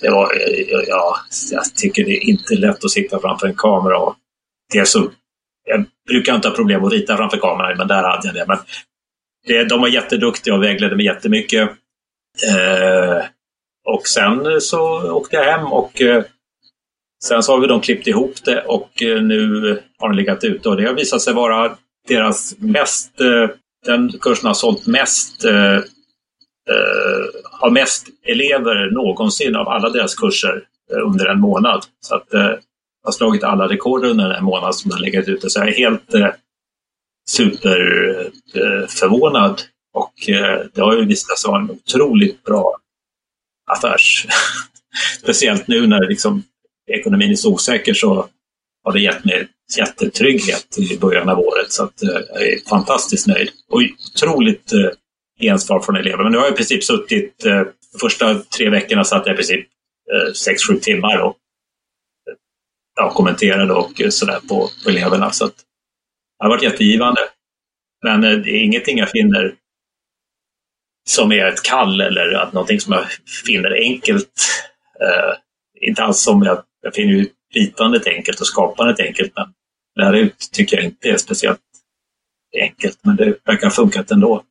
det var, eh, ja, jag tycker det är inte lätt att sitta framför en kamera och det är så jag brukar inte ha problem att rita framför kameran, men där hade jag det. Men det, de var jätteduktiga och vägledde mig jättemycket. Eh, och sen eh, så åkte jag hem och eh, sen så har vi de klippt ihop det och eh, nu har den legat ute och det har visat sig vara deras mest, eh, den kursen har sålt mest, eh, har mest elever någonsin av alla deras kurser under en månad. Så att har slagit alla rekord under en månad som den legat ute. Så jag är helt eh, superförvånad. Och eh, det har ju visat sig vara en otroligt bra affärs. Speciellt nu när liksom, ekonomin är så osäker så har det gett mig jättetrygghet i början av året. Så att, eh, jag är fantastiskt nöjd. Och otroligt eh, gensvar från elever. Men nu har jag i princip suttit, eh, de första tre veckorna satt jag i princip eh, 6-7 timmar och eh, ja, kommenterade och eh, sådär på, på eleverna. Så att, det har varit jättegivande. Men det är ingenting jag finner som är ett kall eller att någonting som jag finner enkelt. Eh, inte alls som jag, jag finner ju ritandet enkelt och skapandet enkelt, men lära ut tycker jag inte är speciellt enkelt, men det verkar ha funkat ändå.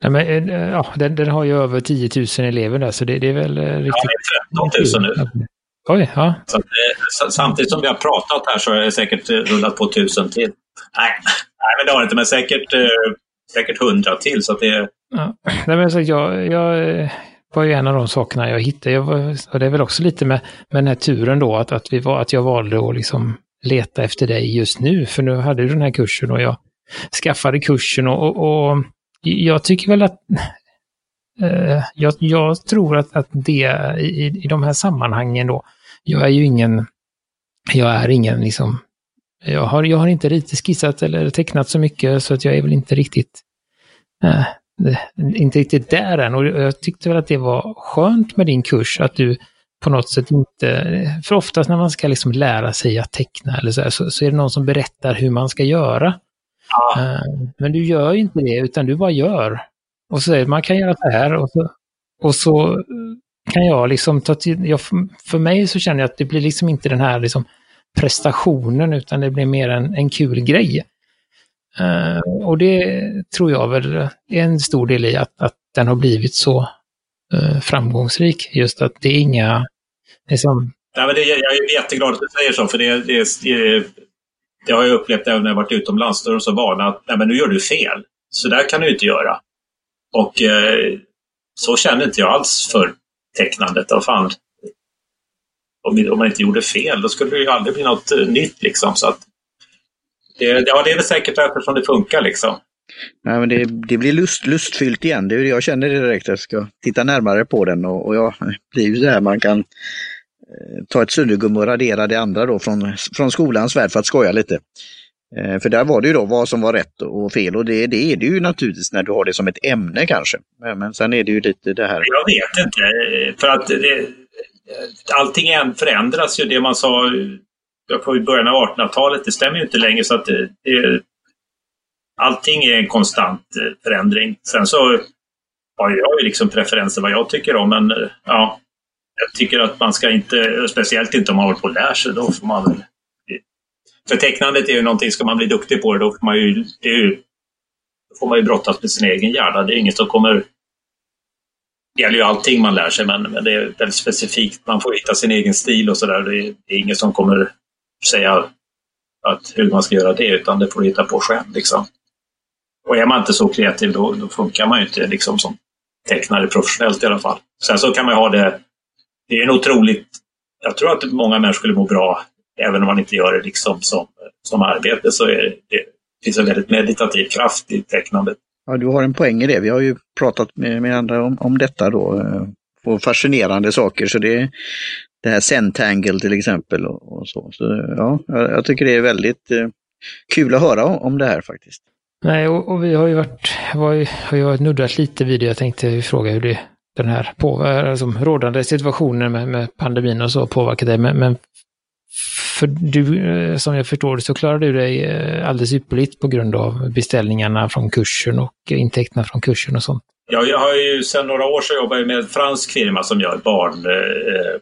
Nej, men, eh, ja, den, den har ju över 10 000 elever där, så det, det är väl riktigt... Ja, det är 13 000 nu. Oj, ja. Så, eh, samtidigt som vi har pratat här så har det säkert rullat på tusen till. Nej, nej men det har det inte, men säkert, eh, säkert hundra till. Så det... Ja. Nej, men så jag, jag eh, var ju en av de sakerna jag hittade. Jag var, och det är väl också lite med, med den här turen då, att, att, vi var, att jag valde att liksom leta efter dig just nu. För nu hade du den här kursen och jag skaffade kursen och, och, och jag tycker väl att eh, jag, jag, tror att, att det i, i de här sammanhangen då, jag är ju ingen, jag är ingen liksom, jag har, jag har inte riktigt skissat eller tecknat så mycket så att jag är väl inte riktigt, äh, inte riktigt där än. Och jag tyckte väl att det var skönt med din kurs, att du på något sätt inte, för oftast när man ska liksom lära sig att teckna eller så, här, så, så är det någon som berättar hur man ska göra. Ja. Äh, men du gör inte det, utan du bara gör. Och så säger man kan göra så här och så, och så kan jag liksom ta till, jag, för mig så känner jag att det blir liksom inte den här liksom prestationen utan det blir mer en, en kul grej. Uh, och det tror jag väl är en stor del i att, att den har blivit så uh, framgångsrik. Just att det är inga... Liksom... Ja, men det, jag är jätteglad att du säger så, för det, det, det, det har jag upplevt även när jag varit utomlands. Då är de så vana att Nej, men nu gör du fel. Så där kan du inte göra. Och uh, så känner inte jag alls för tecknandet. Av fan, om, man inte gjorde fel, då skulle det ju aldrig bli något nytt. Liksom. Så att det, ja, det är väl säkert därför som det funkar. Liksom. Ja, men det, det blir lust, lustfyllt igen. Det, jag känner det direkt. Jag ska titta närmare på den och, och ja, det är ju så här man kan eh, ta ett suddgum och radera det andra då från, från skolans värld för att skoja lite. Eh, för där var det ju då vad som var rätt och fel och det, det är det ju naturligtvis när du har det som ett ämne kanske. Men, men sen är det ju lite det här. Jag vet inte, för att det, allting förändras ju. Det man sa i början av 1800-talet, det stämmer ju inte längre. så att det, det, Allting är en konstant eh, förändring. Sen så har jag ju liksom preferenser vad jag tycker om, men eh, ja, jag tycker att man ska inte, speciellt inte om man håller på och lär sig, då får man väl för tecknandet är ju någonting, ska man bli duktig på det, då får man ju, det ju, då får man ju brottas med sin egen hjärna. Det är inget som kommer... Det gäller ju allting man lär sig, men, men det är väldigt specifikt. Man får hitta sin egen stil och sådär. Det, är, det är inget som kommer säga att hur man ska göra det, utan det får du hitta på själv. Liksom. Och är man inte så kreativ, då, då funkar man ju inte liksom, som tecknare professionellt i alla fall. Sen så kan man ha det... Det är en otroligt... Jag tror att många människor skulle må bra även om man inte gör det liksom som, som arbete så är det, det finns en väldigt meditativ kraft i tecknandet. Ja, du har en poäng i det. Vi har ju pratat med, med andra om, om detta då. Eh, på fascinerande saker. Så det, det här Centangle till exempel och, och så. så. ja, jag, tycker det är väldigt eh, kul att höra om, om det här faktiskt. Nej, och, och, vi har ju varit, var ju, har ju varit nuddat lite vid det. Jag tänkte fråga hur det, den här på, alltså, rådande situationen med, med pandemin och så påverkar dig. Men, men för du, eh, som jag förstår det, så klarar du dig eh, alldeles ypperligt på grund av beställningarna från kursen och intäkterna från kursen och sånt. Ja, jag har ju sedan några år så jobbar jag med en fransk firma som gör barn, eh,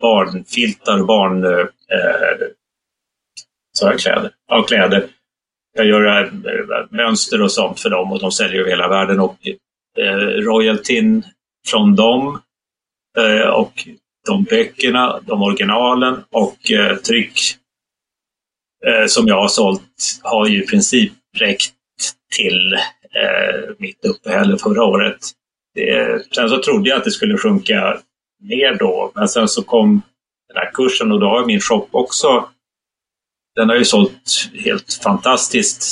barnfiltar och barn... Eh, så här kläder. Ja, kläder. Jag gör eh, mönster och sånt för dem och de säljer över hela världen. Och eh, royaltyn från dem eh, och de böckerna, de originalen och eh, tryck eh, som jag har sålt har ju i princip räckt till eh, mitt uppehälle förra året. Det, sen så trodde jag att det skulle sjunka ner då, men sen så kom den här kursen och då har min shop också den har ju sålt helt fantastiskt.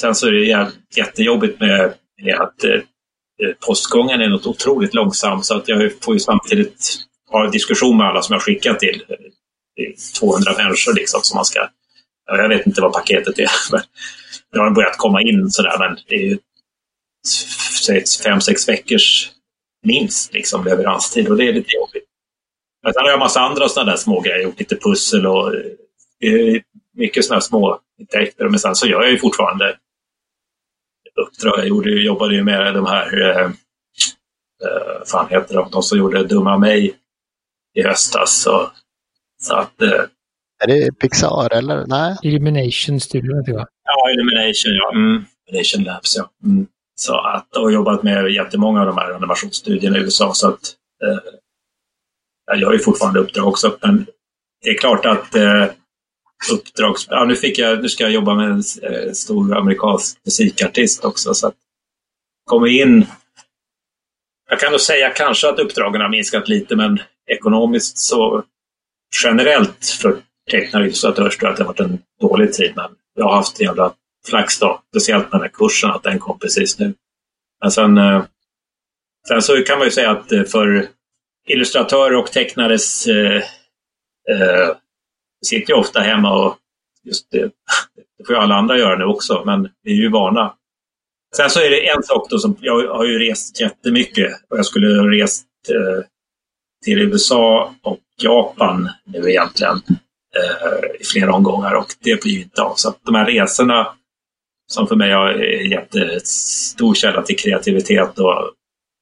Sen så är det jättejobbigt med, med att eh, postgången är något otroligt långsam så att jag får ju samtidigt ha en diskussion med alla som jag skickat till. 200 människor liksom som man ska... Jag vet inte vad paketet är. Men det har börjat komma in sådär men det är ju fem, sex veckors minst liksom, leveranstid och det är lite jobbigt. Men sen har jag massa andra sådana där små grejer, gjort lite pussel och eh, mycket sådana små intäkter. Men sen så gör jag ju fortfarande uppdrag. Jag gjorde, jobbade ju med de här, eh, eh, fan heter de, de som gjorde Dumma mig i höstas. Så, så att, eh, är det Pixar eller? Nej? Illumination Studio, tror jag. Ja, Illumination, ja. Mm. Illumination Labs, ja. Mm. Så att, och jobbat med jättemånga av de här animationsstudierna i USA. Så att, eh, jag gör ju fortfarande uppdrag också. Men det är klart att eh, uppdrags... Ja, nu, fick jag, nu ska jag jobba med en eh, stor amerikansk musikartist också. Så att kommer in... Jag kan nog säga kanske att uppdragen har minskat lite, men ekonomiskt så generellt för tecknare och illustratörer tror jag att det har varit en dålig tid. Men jag har haft en jävla flax då, speciellt med den här kursen, att den kom precis nu. Men sen, eh, sen så kan man ju säga att eh, för illustratörer och tecknares eh, eh, sitter ju ofta hemma och just det, det får ju alla andra göra nu också, men vi är ju vana. Sen så är det en sak då som, jag har ju rest jättemycket och jag skulle ha rest eh, till USA och Japan nu egentligen eh, i flera omgångar och det blir ju inte av. Så att de här resorna som för mig är en jättestor källa till kreativitet och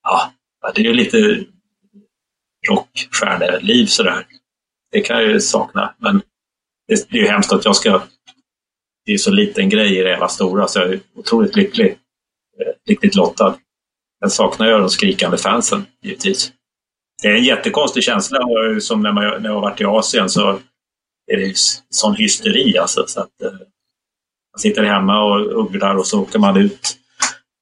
ja, det är ju lite rockstjärneliv sådär. Det kan jag ju sakna. Men det är ju hemskt att jag ska... Det är så liten grej i det hela stora så jag är otroligt lycklig. Eh, riktigt lottad. Jag saknar ju de skrikande fansen givetvis. Det är en jättekonstig känsla som när, man, när jag har varit i Asien så är det sån hysteri alltså. Så att, eh, man sitter hemma och ugglar och så åker man ut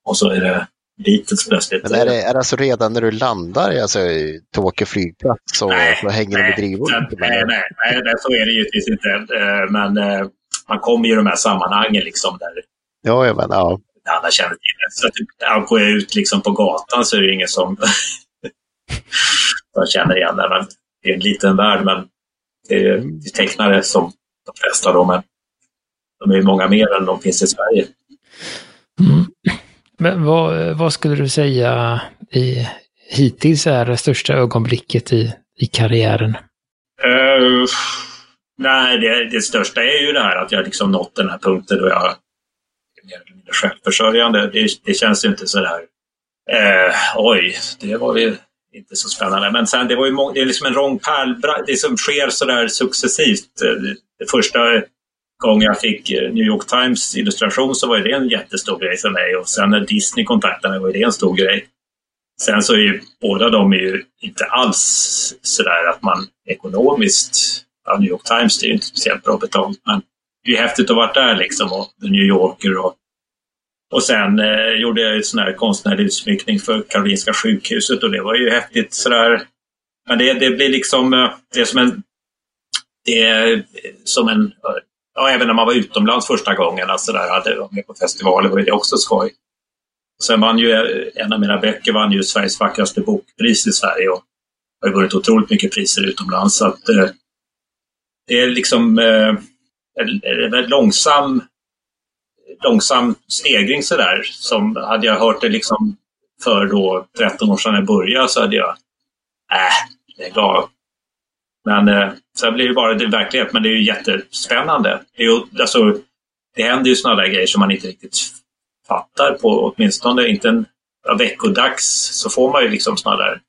och så är det Beatles plötsligt. Men är det, är det alltså redan när du landar alltså, i Tokyo flygplats så, nej, så hänger nej, det med drivor? Nej, nej, nej, så är det givetvis inte. Eh, men eh, man kommer ju i de här sammanhangen liksom där ja, ja, men, ja. alla känner till det. Så att, går jag ut liksom på gatan så är det ingen som, som känner igen det. Men det är en liten värld, men det är, det är tecknare som de flesta då, men de är många mer än de finns i Sverige. Mm. Men vad, vad skulle du säga i, hittills är det största ögonblicket i, i karriären? Uh, nej, det, det största är ju det här att jag liksom nått den här punkten då jag är mer eller mindre självförsörjande. Det, det känns ju inte sådär, uh, oj, det var ju inte så spännande. Men sen det var ju det är liksom en lång pärlbragd, det som sker sådär successivt. Det första gång jag fick eh, New York Times illustration så var det en jättestor grej för mig och sen när Disney kontaktade mig var det en stor grej. Sen så är ju båda de är ju inte alls sådär att man ekonomiskt, ja, New York Times det är ju inte speciellt bra betalt men det är häftigt att vara där liksom och The New Yorker och och sen eh, gjorde jag en sån här konstnärlig utsmyckning för Karolinska sjukhuset och det var ju häftigt sådär. Men det, det blir liksom, eh, det är som en, det är som en ja, även när man var utomlands första gången, alltså där hade jag med på festivaler var det också skoj. Sen vann ju eh, en av mina böcker vann ju Sveriges vackraste bokpris i Sverige och har ju vunnit otroligt mycket priser utomlands. Så att, eh, det är liksom eh, en, väldigt långsam, långsam stegring sådär. Som hade jag hört det liksom för då 13 år sedan jag började så hade jag, äh, det är. Men eh, sen blir det bara det verklighet, men det är ju jättespännande. Det, är ju, alltså, det händer ju sådana där grejer som man inte riktigt fattar på åtminstone inte en ja, veckodags så får man ju liksom sådana där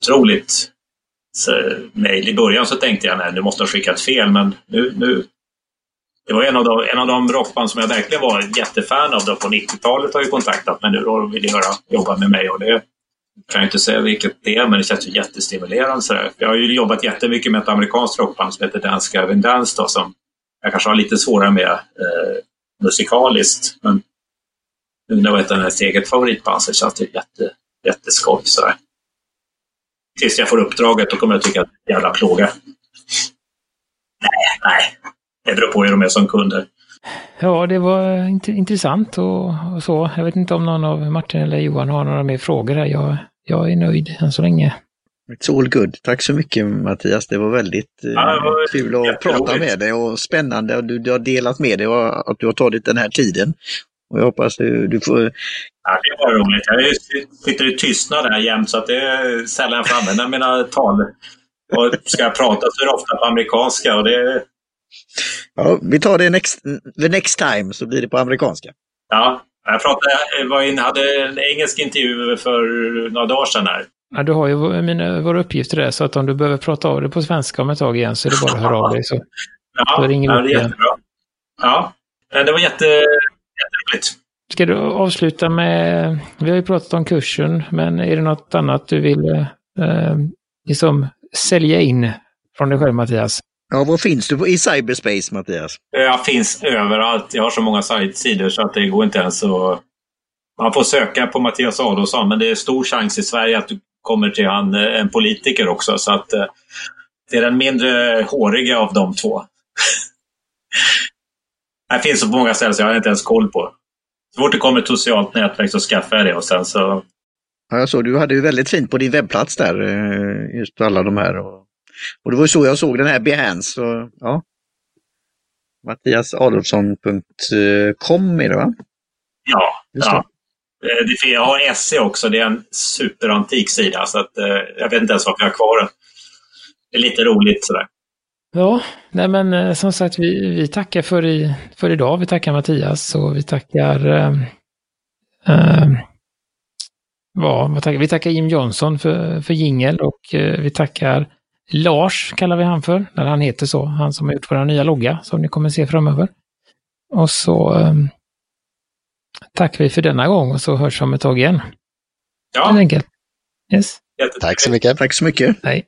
otroligt mejl. I början så tänkte jag nej, nu måste ha skickat fel, men nu, nu det var en av, de, en av de rockband som jag verkligen var jättefan av då på 90-talet har ju kontaktat mig nu och vill göra, jobba med mig och det kan jag inte säga vilket det är, men det känns ju jättestimulerande. Sådär. Jag har ju jobbat jättemycket med ett amerikanskt rockband som heter Dance Gavin Dance då, som jag kanske har lite svårare med eh, musikaliskt. Men nu när jag vet att ett eget favoritband så känns det jätte, jätteskoj. Sådär. Tills jag får uppdraget, då kommer jag tycka att det är en jävla plåga. Nej, nej. Det beror på hur de är som kunder. Ja, det var int intressant och, och, så. Jag vet inte om någon av Martin eller Johan har några mer frågor här. Jag, jag är nöjd än så länge. It's all good. Tack så mycket Mattias. Det var väldigt eh, ja, var kul att prata med dig och spännande att du, du har delat med dig och att du har tagit den här tiden. Och jag hoppas du, du får... Ja, det var roligt. Jag sitter i tystnad här jämt så att det är sällan jag får använda mina tal. Och ska jag prata så är det ofta på amerikanska och det... Ja, vi tar det next, the next time så blir det på amerikanska. Ja, jag pratade, jag var in, hade en engelsk intervju för några dagar sedan här. Ja, du har ju mina, våra uppgifter där, så att om du behöver prata av det på svenska om ett tag igen så är det bara att höra av dig. Så. Ja, då ringer ja, det är jättebra. Ja, det var jätte, jätteroligt. Ska du avsluta med, vi har ju pratat om kursen, men är det något annat du vill eh, liksom sälja in från dig själv Mattias? Ja, var finns du i cyberspace Mattias? Jag finns överallt. Jag har så många sidor så att det går inte ens att... Man får söka på Mattias Adolfsson, men det är stor chans i Sverige att du kommer till han, eh, en politiker också. Så att eh, det är den mindre håriga av de två. det finns så många ställen så jag har inte ens koll på. Så fort det kommer ett socialt nätverk så skaffar jag det och sen så... Ja, jag såg, du hade ju väldigt fint på din webbplats där, eh, just alla de här. Och, och det var så jag såg den här Behance. Så, ja. Mattiasadolfsson.com är det va? Ja, ja. Eh, jag har SE också, det är en superantik sida så att, eh, jag vet inte ens varför jag har kvar den. Det är lite roligt sådär. Ja, nej men eh, som sagt vi, vi tackar för, i, för idag. Vi tackar Mattias och vi tackar eh, eh, tackar, vi tackar Jim Johnson för, för jingel och vi tackar Lars, kallar vi han för, när han heter så, han som har gjort vår nya logga som ni kommer se framöver. Och så tackar vi för denna gång och så hörs om ett tag igen. Ja. Helt enkelt. Yes. Tack så mycket. Tack så mycket. Hej.